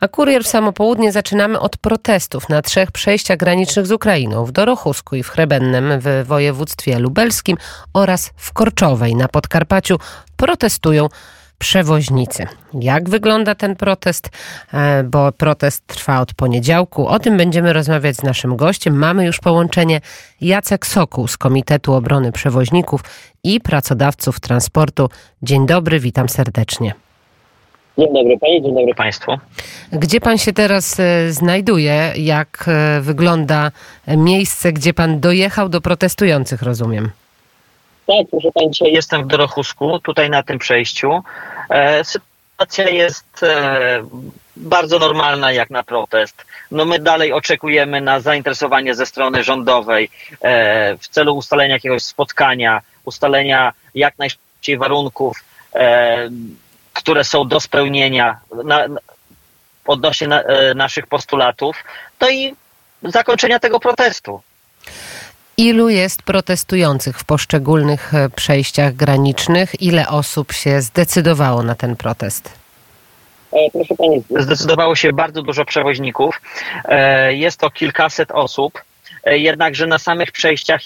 A kurier w samo południe zaczynamy od protestów na trzech przejściach granicznych z Ukrainą w Dorochusku i w Chrebennem w województwie lubelskim oraz w Korczowej na Podkarpaciu protestują przewoźnicy. Jak wygląda ten protest? E, bo protest trwa od poniedziałku. O tym będziemy rozmawiać z naszym gościem. Mamy już połączenie Jacek Sokół z Komitetu Obrony Przewoźników i Pracodawców Transportu. Dzień dobry, witam serdecznie. Dzień dobry Pani, dzień dobry Państwu. Gdzie Pan się teraz e, znajduje? Jak e, wygląda miejsce, gdzie Pan dojechał do protestujących, rozumiem? Tak, proszę Pani, dzisiaj jestem w Dorochusku, tutaj na tym przejściu. E, sytuacja jest bardzo normalna jak na protest. No my dalej oczekujemy na zainteresowanie ze strony rządowej w celu ustalenia jakiegoś spotkania, ustalenia jak najszybciej warunków które są do spełnienia na, odnośnie na, e, naszych postulatów, no i zakończenia tego protestu. Ilu jest protestujących w poszczególnych e, przejściach granicznych? Ile osób się zdecydowało na ten protest? E, proszę Pani, zdecydowało się bardzo dużo przewoźników. Jest to kilkaset osób. Jednakże na samych przejściach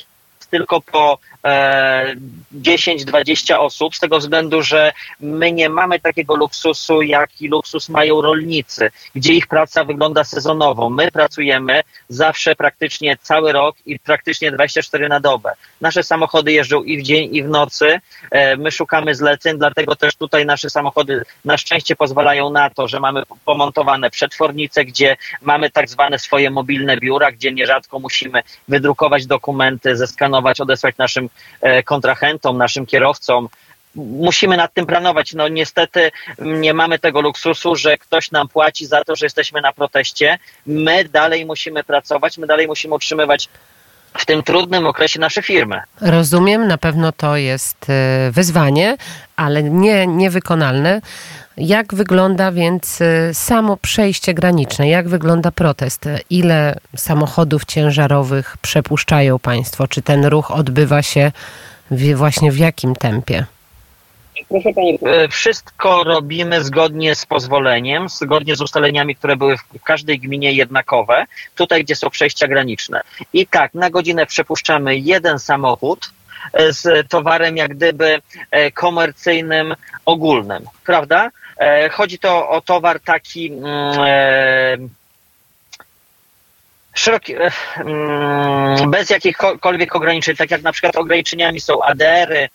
tylko po 10-20 e, osób, z tego względu, że my nie mamy takiego luksusu, jaki luksus mają rolnicy, gdzie ich praca wygląda sezonowo. My pracujemy zawsze praktycznie cały rok i praktycznie 24 na dobę. Nasze samochody jeżdżą i w dzień, i w nocy. E, my szukamy zleceń, dlatego też tutaj nasze samochody na szczęście pozwalają na to, że mamy pomontowane przetwornice, gdzie mamy tak zwane swoje mobilne biura, gdzie nierzadko musimy wydrukować dokumenty, zeskanować, odesłać naszym E, kontrahentom, naszym kierowcom. Musimy nad tym planować. No niestety nie mamy tego luksusu, że ktoś nam płaci za to, że jesteśmy na proteście. My dalej musimy pracować, my dalej musimy utrzymywać w tym trudnym okresie nasze firmy. Rozumiem, na pewno to jest e, wyzwanie, ale nie niewykonalne. Jak wygląda więc e, samo przejście graniczne? Jak wygląda protest? Ile samochodów ciężarowych przepuszczają Państwo? Czy ten ruch odbywa się właśnie w jakim tempie? Proszę e, wszystko robimy zgodnie z pozwoleniem, zgodnie z ustaleniami, które były w każdej gminie jednakowe, tutaj gdzie są przejścia graniczne. I tak, na godzinę przepuszczamy jeden samochód, e, z towarem jak gdyby komercyjnym, ogólnym, prawda? E, chodzi to o towar taki mm, e, szeroki, e, mm, bez jakichkolwiek ograniczeń, tak jak na przykład ograniczeniami są ADR-y,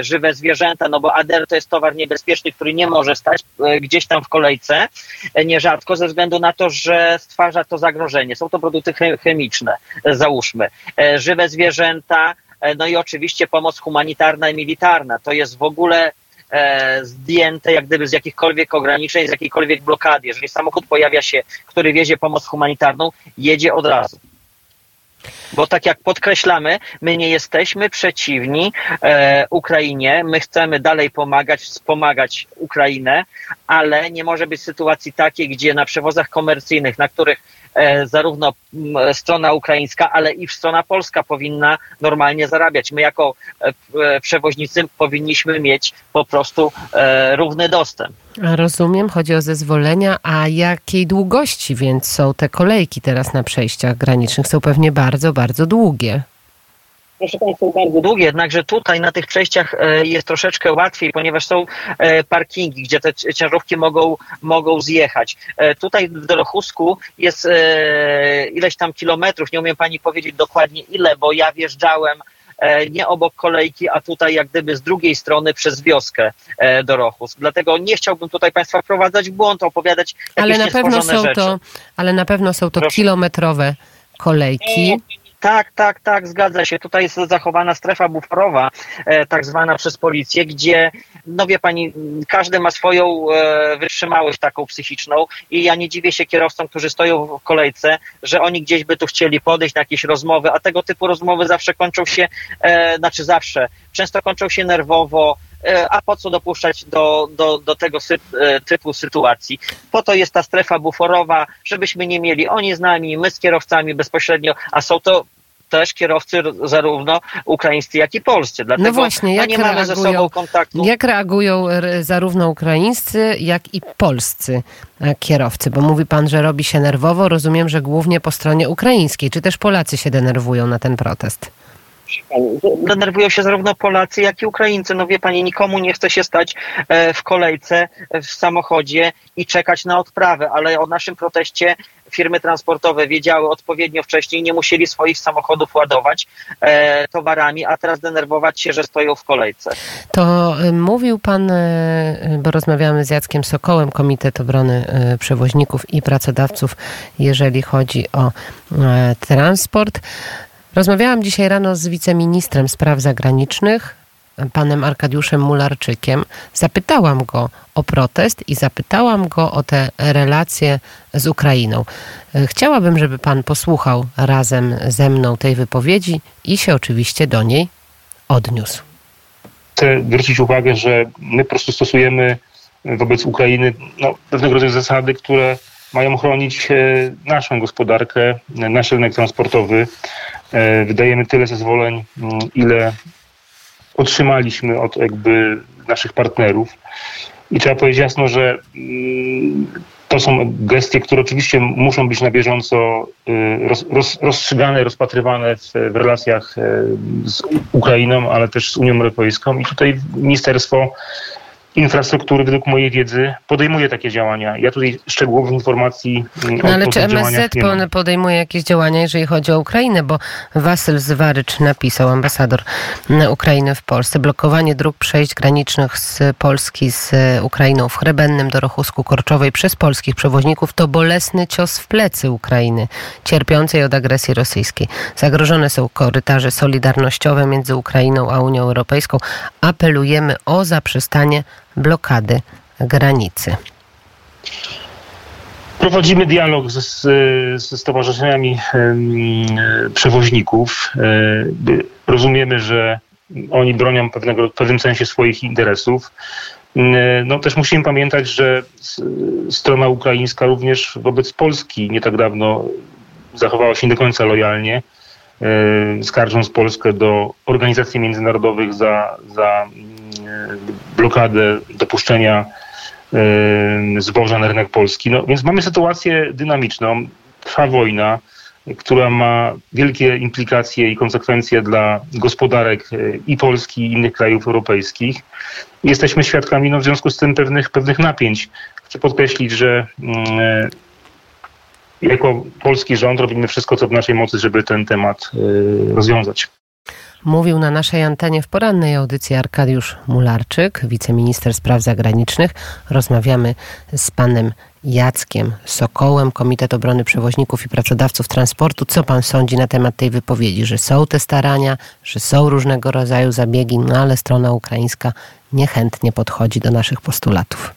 żywe zwierzęta, no bo ADR to jest towar niebezpieczny, który nie może stać gdzieś tam w kolejce, nierzadko ze względu na to, że stwarza to zagrożenie. Są to produkty chemiczne, załóżmy. Żywe zwierzęta, no i oczywiście pomoc humanitarna i militarna. To jest w ogóle E, zdjęte jak gdyby z jakichkolwiek ograniczeń, z jakiejkolwiek blokady. Jeżeli samochód pojawia się, który wiezie pomoc humanitarną, jedzie od razu. Bo tak jak podkreślamy, my nie jesteśmy przeciwni e, Ukrainie, my chcemy dalej pomagać, wspomagać Ukrainę, ale nie może być sytuacji takiej, gdzie na przewozach komercyjnych, na których zarówno strona ukraińska, ale i strona polska powinna normalnie zarabiać. My jako e, e, przewoźnicy powinniśmy mieć po prostu równy dostęp. Rozumiem, chodzi o zezwolenia, a jakiej długości więc są te kolejki teraz na przejściach granicznych? Są pewnie bardzo, bardzo długie proszę Państwa, bardzo długie, jednakże tutaj na tych przejściach e, jest troszeczkę łatwiej, ponieważ są e, parkingi, gdzie te ciężarówki mogą, mogą zjechać. E, tutaj w Dorochusku jest ileś tam kilometrów, nie umiem Pani powiedzieć dokładnie ile, bo ja wjeżdżałem nie obok kolejki, a tutaj jak gdyby z drugiej strony przez wioskę Dorochus. Dlatego nie chciałbym tutaj Państwa wprowadzać w błąd, opowiadać jakieś ale na pewno są rzeczy. to, Ale na pewno są to Proszę. kilometrowe kolejki. Tak, tak, tak, zgadza się. Tutaj jest zachowana strefa buforowa, e, tak zwana przez policję, gdzie, no wie pani, każdy ma swoją e, wytrzymałość taką psychiczną i ja nie dziwię się kierowcom, którzy stoją w kolejce, że oni gdzieś by tu chcieli podejść na jakieś rozmowy, a tego typu rozmowy zawsze kończą się, e, znaczy zawsze, często kończą się nerwowo, a po co dopuszczać do, do, do tego e, typu sytuacji? Po to jest ta strefa buforowa, żebyśmy nie mieli oni z nami, my z kierowcami bezpośrednio, a są to też kierowcy zarówno ukraińscy, jak i polscy. Dlatego no właśnie, jak nie reagują, mamy ze sobą kontaktu. Jak reagują zarówno ukraińscy, jak i polscy e, kierowcy? Bo mówi pan, że robi się nerwowo. Rozumiem, że głównie po stronie ukraińskiej. Czy też Polacy się denerwują na ten protest? Denerwują się zarówno Polacy, jak i Ukraińcy. No wie pani, nikomu nie chce się stać e, w kolejce, w samochodzie i czekać na odprawę, ale o naszym proteście firmy transportowe wiedziały odpowiednio wcześniej, nie musieli swoich samochodów ładować e, towarami, a teraz denerwować się, że stoją w kolejce. To e, mówił pan, e, bo rozmawiamy z Jackiem Sokołem, Komitet Obrony Przewoźników i Pracodawców, jeżeli chodzi o transport. Rozmawiałam dzisiaj rano z wiceministrem spraw zagranicznych, panem Arkadiuszem Mularczykiem. Zapytałam go o protest i zapytałam go o te relacje z Ukrainą. Chciałabym, żeby pan posłuchał razem ze mną tej wypowiedzi i się oczywiście do niej odniósł. Chcę zwrócić uwagę, że my po prostu stosujemy wobec Ukrainy no, pewnego rodzaju zasady, które mają chronić e, naszą gospodarkę, nasz rynek transportowy. E, wydajemy tyle zezwoleń, mm, ile otrzymaliśmy od jakby naszych partnerów. I trzeba powiedzieć jasno, że mm, to są gestie, które oczywiście muszą być na bieżąco y, roz, roz, rozstrzygane, rozpatrywane w, w relacjach e, z Ukrainą, ale też z Unią Europejską. I tutaj ministerstwo infrastruktury, według mojej wiedzy, podejmuje takie działania. Ja tutaj szczegółowych informacji mm, no, ale czy MSZ podejmuje jakieś działania, jeżeli chodzi o Ukrainę? Bo Wasyl Zwarycz napisał, ambasador Ukrainy w Polsce, blokowanie dróg przejść granicznych z Polski z Ukrainą w Chrebennym do Rochusku Korczowej przez polskich przewoźników to bolesny cios w plecy Ukrainy, cierpiącej od agresji rosyjskiej. Zagrożone są korytarze solidarnościowe między Ukrainą a Unią Europejską. Apelujemy o zaprzestanie blokady granicy. Prowadzimy dialog ze, ze stowarzyszeniami przewoźników. E, rozumiemy, że oni bronią pewnego, w pewnym sensie swoich interesów. E, no też musimy pamiętać, że strona ukraińska również wobec Polski nie tak dawno zachowała się nie do końca lojalnie, e, skarżąc Polskę do organizacji międzynarodowych za, za blokadę dopuszczenia zboża na rynek polski. No, więc mamy sytuację dynamiczną, trwa wojna, która ma wielkie implikacje i konsekwencje dla gospodarek e, i Polski, i innych krajów europejskich. Jesteśmy świadkami no, w związku z tym pewnych, pewnych napięć. Chcę podkreślić, że mm, e, jako polski rząd robimy wszystko, co w naszej mocy, żeby ten temat e, rozwiązać. Mówił na naszej antenie w porannej audycji Arkadiusz Mularczyk, wiceminister spraw zagranicznych. Rozmawiamy z panem Jackiem Sokołem, Komitet Obrony Przewoźników i Pracodawców Transportu. Co pan sądzi na temat tej wypowiedzi, że są te starania, że są różnego rodzaju zabiegi, no ale strona ukraińska niechętnie podchodzi do naszych postulatów?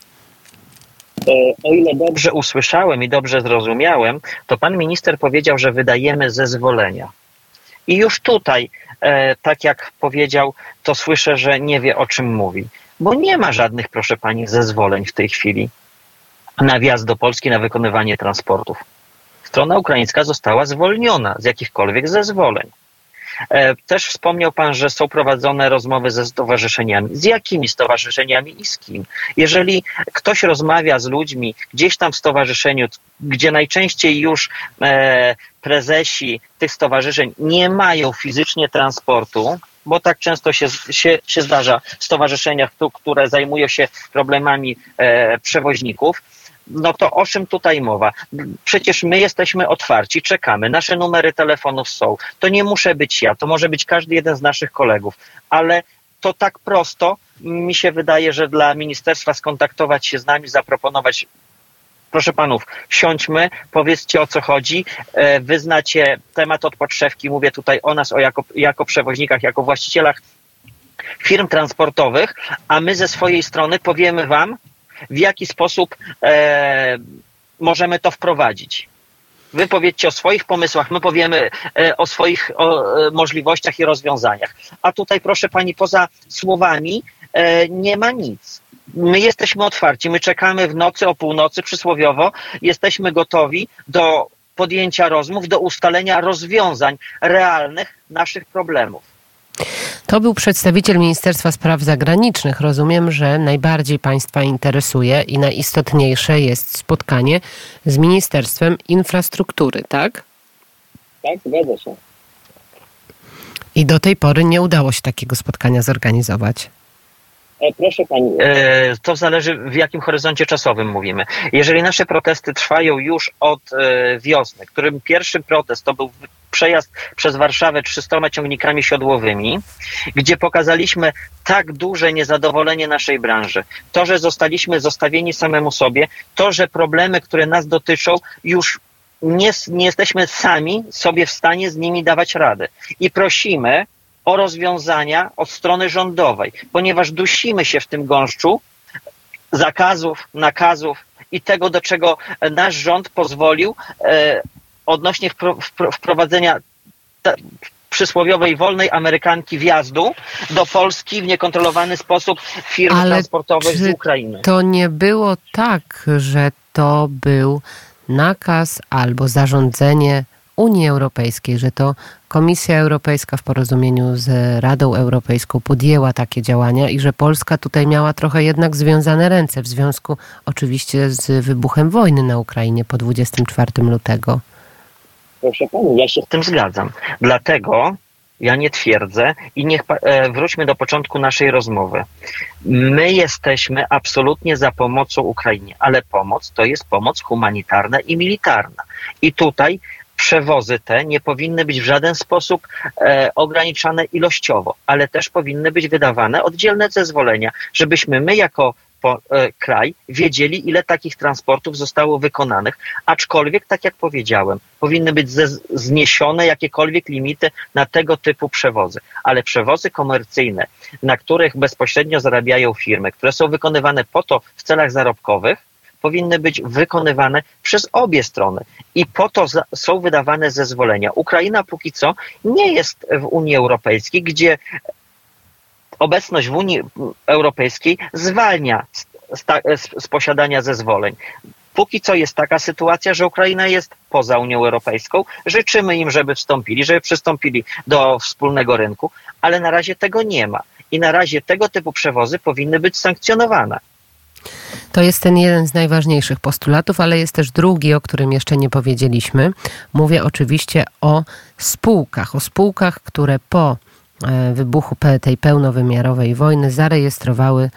E, o ile dobrze usłyszałem i dobrze zrozumiałem, to pan minister powiedział, że wydajemy zezwolenia. I już tutaj E, tak jak powiedział, to słyszę, że nie wie o czym mówi. Bo nie ma żadnych, proszę pani, zezwoleń w tej chwili na wjazd do Polski, na wykonywanie transportów. Strona ukraińska została zwolniona z jakichkolwiek zezwoleń. E, też wspomniał Pan, że są prowadzone rozmowy ze stowarzyszeniami. Z jakimi stowarzyszeniami i z kim? Jeżeli ktoś rozmawia z ludźmi gdzieś tam w stowarzyszeniu, gdzie najczęściej już e, prezesi tych stowarzyszeń nie mają fizycznie transportu, bo tak często się, się, się zdarza w stowarzyszeniach, które zajmują się problemami e, przewoźników, no to o czym tutaj mowa? Przecież my jesteśmy otwarci, czekamy, nasze numery telefonów są. To nie muszę być ja, to może być każdy jeden z naszych kolegów, ale to tak prosto mi się wydaje, że dla ministerstwa skontaktować się z nami, zaproponować proszę panów, siądźmy, powiedzcie o co chodzi, e, wyznacie temat od podszewki, mówię tutaj o nas, o jako, jako przewoźnikach, jako właścicielach firm transportowych, a my ze swojej strony powiemy wam, w jaki sposób e, możemy to wprowadzić. Wy powiedzcie o swoich pomysłach, my powiemy e, o swoich o, e, możliwościach i rozwiązaniach. A tutaj, proszę pani, poza słowami e, nie ma nic. My jesteśmy otwarci, my czekamy w nocy o północy przysłowiowo, jesteśmy gotowi do podjęcia rozmów, do ustalenia rozwiązań realnych naszych problemów. To był przedstawiciel Ministerstwa Spraw Zagranicznych. Rozumiem, że najbardziej Państwa interesuje i najistotniejsze jest spotkanie z Ministerstwem Infrastruktury, tak? Tak, zgadza się. I do tej pory nie udało się takiego spotkania zorganizować. E, proszę pani, e, to zależy w jakim horyzoncie czasowym mówimy. Jeżeli nasze protesty trwają już od e, wiosny, którym pierwszy protest to był przejazd przez Warszawę 300 ciągnikami siodłowymi, gdzie pokazaliśmy tak duże niezadowolenie naszej branży. To, że zostaliśmy zostawieni samemu sobie, to, że problemy, które nas dotyczą, już nie, nie jesteśmy sami sobie w stanie z nimi dawać rady. I prosimy o rozwiązania od strony rządowej, ponieważ dusimy się w tym gąszczu zakazów, nakazów i tego, do czego nasz rząd pozwolił e, odnośnie wprowadzenia przysłowiowej wolnej Amerykanki wjazdu do Polski w niekontrolowany sposób firm Ale transportowych z Ukrainy. To nie było tak, że to był nakaz albo zarządzenie Unii Europejskiej, że to Komisja Europejska w porozumieniu z Radą Europejską podjęła takie działania i że Polska tutaj miała trochę jednak związane ręce w związku oczywiście z wybuchem wojny na Ukrainie po 24 lutego. Proszę pani, ja się z tym zgadzam. Dlatego ja nie twierdzę i niech e, wróćmy do początku naszej rozmowy. My jesteśmy absolutnie za pomocą Ukrainie, ale pomoc to jest pomoc humanitarna i militarna. I tutaj przewozy te nie powinny być w żaden sposób e, ograniczane ilościowo, ale też powinny być wydawane oddzielne zezwolenia, żebyśmy my jako po, e, kraj wiedzieli, ile takich transportów zostało wykonanych, aczkolwiek, tak jak powiedziałem, powinny być ze, zniesione jakiekolwiek limity na tego typu przewozy. Ale przewozy komercyjne, na których bezpośrednio zarabiają firmy, które są wykonywane po to w celach zarobkowych, powinny być wykonywane przez obie strony i po to są wydawane zezwolenia. Ukraina póki co nie jest w Unii Europejskiej, gdzie obecność w Unii Europejskiej zwalnia z, z, z posiadania zezwoleń. Póki co jest taka sytuacja, że Ukraina jest poza Unią Europejską. Życzymy im, żeby wstąpili, żeby przystąpili do wspólnego rynku, ale na razie tego nie ma. I na razie tego typu przewozy powinny być sankcjonowane. To jest ten jeden z najważniejszych postulatów, ale jest też drugi, o którym jeszcze nie powiedzieliśmy. Mówię oczywiście o spółkach, o spółkach, które po e, wybuchu tej pełnowymiarowej wojny zarejestrowały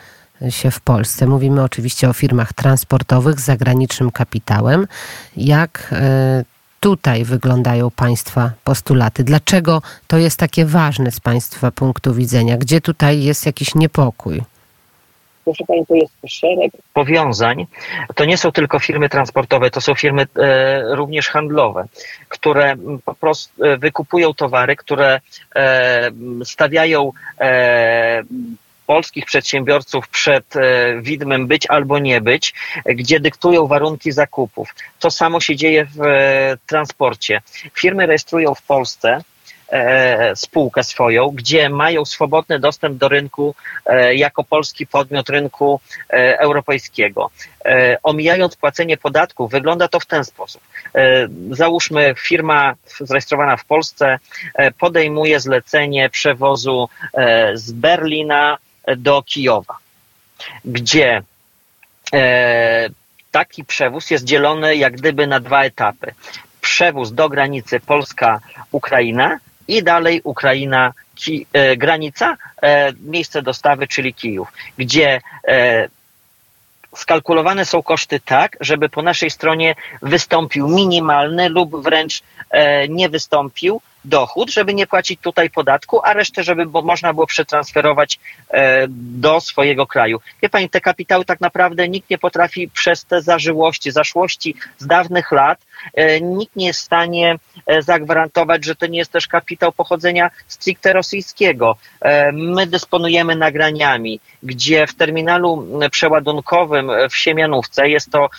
się w Polsce. Mówimy oczywiście o firmach transportowych z zagranicznym kapitałem. Jak e, tutaj wyglądają Państwa postulaty? Dlaczego to jest takie ważne z Państwa punktu widzenia? Gdzie tutaj jest jakiś niepokój? Proszę Pani, to jest szereg powiązań. To nie są tylko firmy transportowe, to są firmy e, również handlowe, które po prostu e, wykupują towary, które e, stawiają e, polskich przedsiębiorców przed e, widmem być albo nie być, gdzie dyktują warunki zakupów. To samo się dzieje w e, transporcie. Firmy rejestrują w Polsce spółkę swoją, gdzie mają swobodny dostęp do rynku e, jako polski podmiot rynku e, europejskiego. Omijając płacenie podatków, wygląda to w ten sposób. Załóżmy, firma zarejestrowana w Polsce podejmuje zlecenie przewozu z Berlina do Kijowa, gdzie taki przewóz jest dzielony jak gdyby na dwa etapy. Przewóz do granicy Polska-Ukraina i dalej Ukraina, ki, e, granica, e, miejsce dostawy, czyli Kijów, gdzie e, skalkulowane są koszty tak, żeby po naszej stronie wystąpił minimalny lub wręcz e, nie wystąpił dochód, żeby nie płacić tutaj podatku, a resztę, żeby bo można było przetransferować e, do swojego kraju. Wie pani, te kapitały tak naprawdę nikt nie potrafi przez te zażyłości, zaszłości z dawnych lat, nikt nie jest w stanie e, zagwarantować, że to nie jest też kapitał pochodzenia stricte rosyjskiego. My dysponujemy nagraniami, gdzie w terminalu przeładunkowym w Siemianówce jest to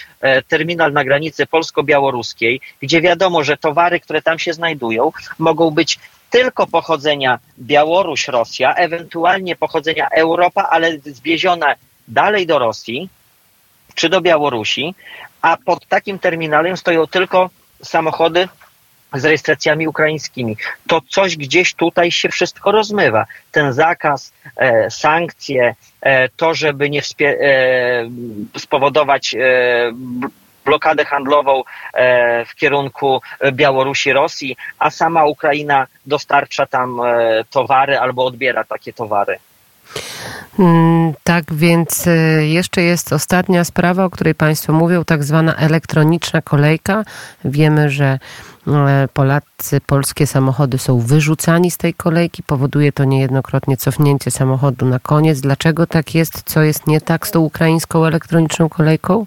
terminal na granicy polsko-białoruskiej, gdzie wiadomo, że towary, które tam się znajdują, mogą być tylko pochodzenia Białoruś, Rosja, ewentualnie pochodzenia Europa, ale zwiezione dalej do Rosji czy do Białorusi, a pod takim terminalem stoją tylko samochody z rejestracjami ukraińskimi. To coś gdzieś tutaj się wszystko rozmywa. Ten zakaz, e, sankcje, e, to, żeby nie e, spowodować e, blokadę handlową e, w kierunku Białorusi, Rosji, a sama Ukraina dostarcza tam e, towary albo odbiera takie towary. Mm, tak, więc e, jeszcze jest ostatnia sprawa, o której Państwo mówią, tak zwana elektroniczna kolejka. Wiemy, że Polacy, polskie samochody są wyrzucani z tej kolejki. Powoduje to niejednokrotnie cofnięcie samochodu na koniec. Dlaczego tak jest? Co jest nie tak z tą ukraińską elektroniczną kolejką?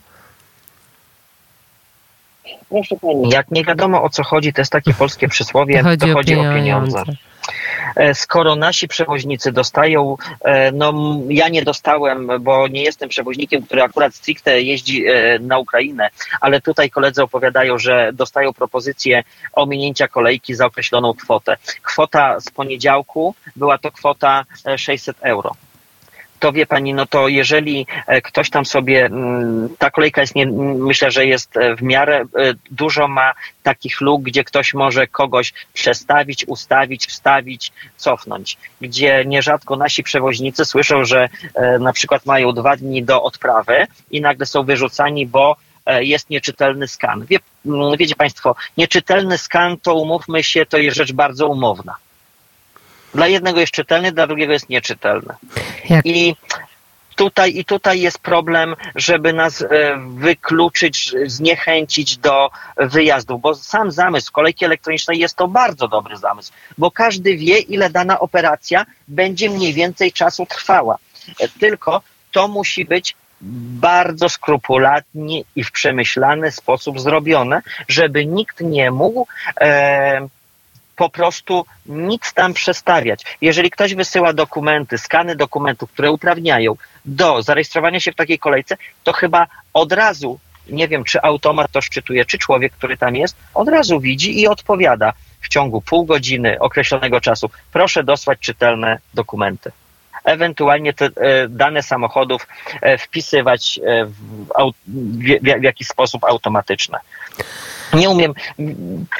Proszę pani, jak nie wiadomo o co chodzi, to jest takie polskie przysłowie, chodzi to chodzi o pieniądze. O pieniądze. E, skoro nasi przewoźnicy dostają, e, no ja nie dostałem, bo nie jestem przewoźnikiem, który akurat stricte jeździ e, na Ukrainę, ale tutaj koledzy opowiadają, że dostają propozycję ominięcia kolejki za określoną kwotę. Kwota z poniedziałku była to kwota 600 euro to wie pani, no to jeżeli e, ktoś tam sobie, mm, ta kolejka jest, nie, myślę, że jest e, w miarę e, dużo ma takich luk, gdzie ktoś może kogoś przestawić, ustawić, wstawić, cofnąć, gdzie nierzadko nasi przewoźnicy słyszą, że na przykład mają dwa dni do odprawy i nagle są wyrzucani, bo jest nieczytelny skan. Wie, mm, wiecie Państwo, nieczytelny skan to umówmy się, to jest rzecz bardzo umowna. Dla jednego jest czytelny, dla drugiego jest nieczytelny. Jak? I tutaj, I tutaj jest problem, żeby nas e, wykluczyć, zniechęcić do wyjazdów, bo sam zamysł kolejki elektronicznej jest to bardzo dobry zamysł, bo każdy wie, ile dana operacja będzie mniej więcej czasu trwała. E, tylko to musi być bardzo skrupulatnie i w przemyślany sposób zrobione, żeby nikt nie mógł e, po prostu nic tam przestawiać. Jeżeli ktoś wysyła dokumenty, skany dokumentów, które uprawniają do zarejestrowania się w takiej kolejce, to chyba od razu, nie wiem, czy automat to szczytuje, czy człowiek, który tam jest, od razu widzi i odpowiada w ciągu pół godziny określonego czasu. Proszę dosłać czytelne dokumenty ewentualnie te e, dane samochodów e, wpisywać e, w, w, w jakiś sposób automatyczny nie umiem.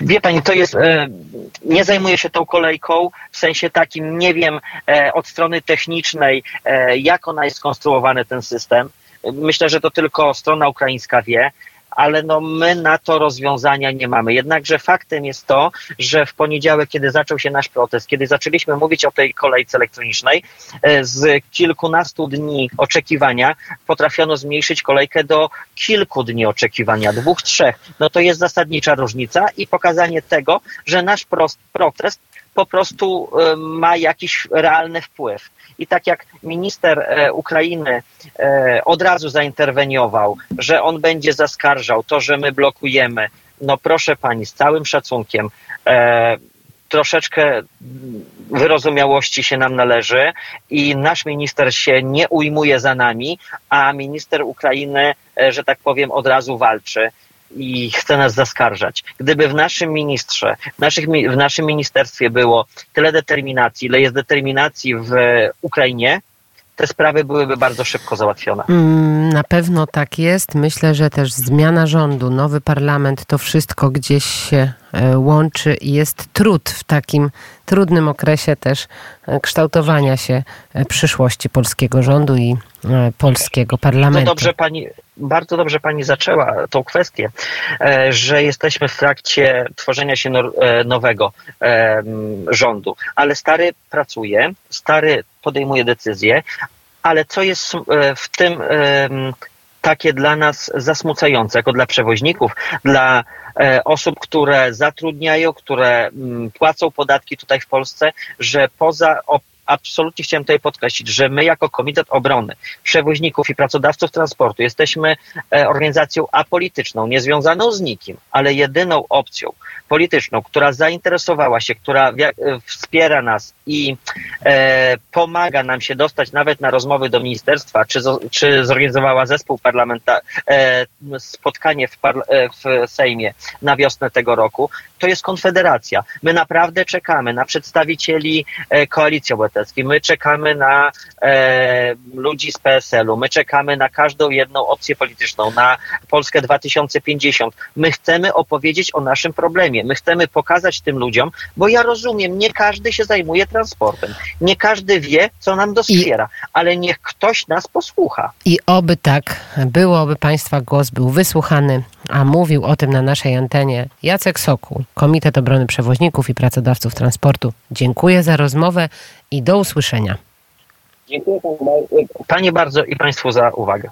Wie pani, to jest. E, nie zajmuję się tą kolejką w sensie takim, nie wiem e, od strony technicznej, e, jak ona jest skonstruowany ten system. Myślę, że to tylko strona ukraińska wie ale no my na to rozwiązania nie mamy. Jednakże faktem jest to, że w poniedziałek, kiedy zaczął się nasz protest, kiedy zaczęliśmy mówić o tej kolejce elektronicznej, e, z kilkunastu dni oczekiwania potrafiono zmniejszyć kolejkę do kilku dni oczekiwania, dwóch, trzech. No to jest zasadnicza różnica i pokazanie tego, że nasz protest po prostu e, ma jakiś realny wpływ. I tak jak minister e, Ukrainy e, od razu zainterweniował, że on będzie zaskarżał to, że my blokujemy, no proszę pani, z całym szacunkiem, troszeczkę wyrozumiałości się nam należy i nasz minister się nie ujmuje za nami, a minister Ukrainy, że tak powiem, od razu walczy i chce nas zaskarżać. Gdyby w naszym ministrze, w, naszych, w naszym ministerstwie było tyle determinacji, ile jest determinacji w Ukrainie, te sprawy byłyby bardzo szybko załatwione. Mm, na pewno tak jest. Myślę, że też zmiana rządu, nowy parlament, to wszystko gdzieś się e, łączy i jest trud w takim trudnym okresie też e, kształtowania się e, przyszłości polskiego rządu i polskiego parlamentu. To dobrze pani, bardzo dobrze pani zaczęła tą kwestię, że jesteśmy w trakcie tworzenia się nowego rządu, ale stary pracuje, stary podejmuje decyzje, ale co jest e, w tym takie dla nas zasmucające, jako dla przewoźników, dla e, osób, które zatrudniają, które płacą podatki tutaj w Polsce, że poza absolutnie chciałem tutaj podkreślić, że my jako Komitet Obrony Przewoźników i Pracodawców Transportu jesteśmy e, organizacją apolityczną, niezwiązaną z nikim, ale jedyną opcją polityczną, która zainteresowała się, która e, wspiera nas i e, pomaga nam się dostać nawet na rozmowy do ministerstwa, czy, czy zorganizowała zespół parlamentarny, e, spotkanie w, par, e, w Sejmie na wiosnę tego roku, to jest Konfederacja. My naprawdę czekamy na przedstawicieli e, Koalicji Obywatelskiej, my czekamy na e, ludzi z PSL-u, my czekamy na każdą jedną opcję polityczną, na Polskę 2050. My chcemy opowiedzieć o naszym problemie, my chcemy pokazać tym ludziom, bo ja rozumiem, nie każdy się zajmuje transportem, nie każdy wie, co nam doskwiera, ale niech ktoś nas posłucha. I oby tak było, oby Państwa głos był wysłuchany, a mówił o tym na naszej antenie Jacek Sokół, Komitet Obrony Przewoźników i Pracodawców Transportu. Dziękuję za rozmowę i do usłyszenia. Dziękuję Panie bardzo i Państwu za uwagę.